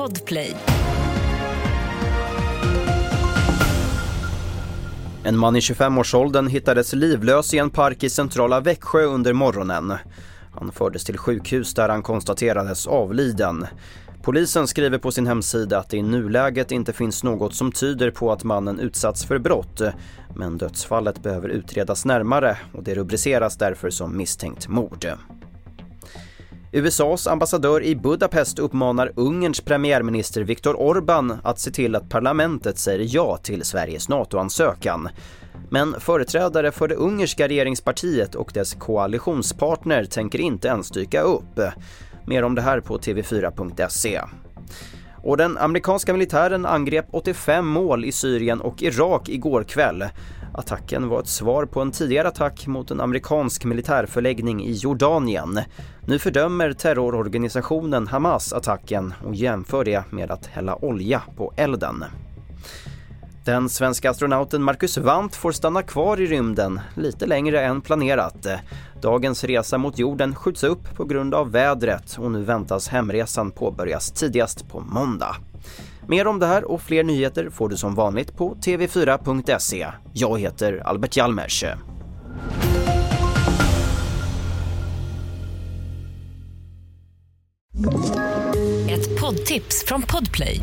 Podplay. En man i 25-årsåldern hittades livlös i en park i centrala Växjö under morgonen. Han fördes till sjukhus där han konstaterades avliden. Polisen skriver på sin hemsida att det i nuläget inte finns något som tyder på att mannen utsatts för brott. Men dödsfallet behöver utredas närmare och det rubriceras därför som misstänkt mord. USAs ambassadör i Budapest uppmanar Ungerns premiärminister Viktor Orbán att se till att parlamentet säger ja till Sveriges NATO-ansökan. Men företrädare för det ungerska regeringspartiet och dess koalitionspartner tänker inte ens dyka upp. Mer om det här på tv4.se. Och den amerikanska militären angrep 85 mål i Syrien och Irak igår kväll. Attacken var ett svar på en tidigare attack mot en amerikansk militärförläggning i Jordanien. Nu fördömer terrororganisationen Hamas attacken och jämför det med att hälla olja på elden. Den svenska astronauten Marcus Wandt får stanna kvar i rymden lite längre än planerat. Dagens resa mot jorden skjuts upp på grund av vädret och nu väntas hemresan påbörjas tidigast på måndag. Mer om det här och fler nyheter får du som vanligt på tv4.se. Jag heter Albert Hjalmers. Ett poddtips från Podplay.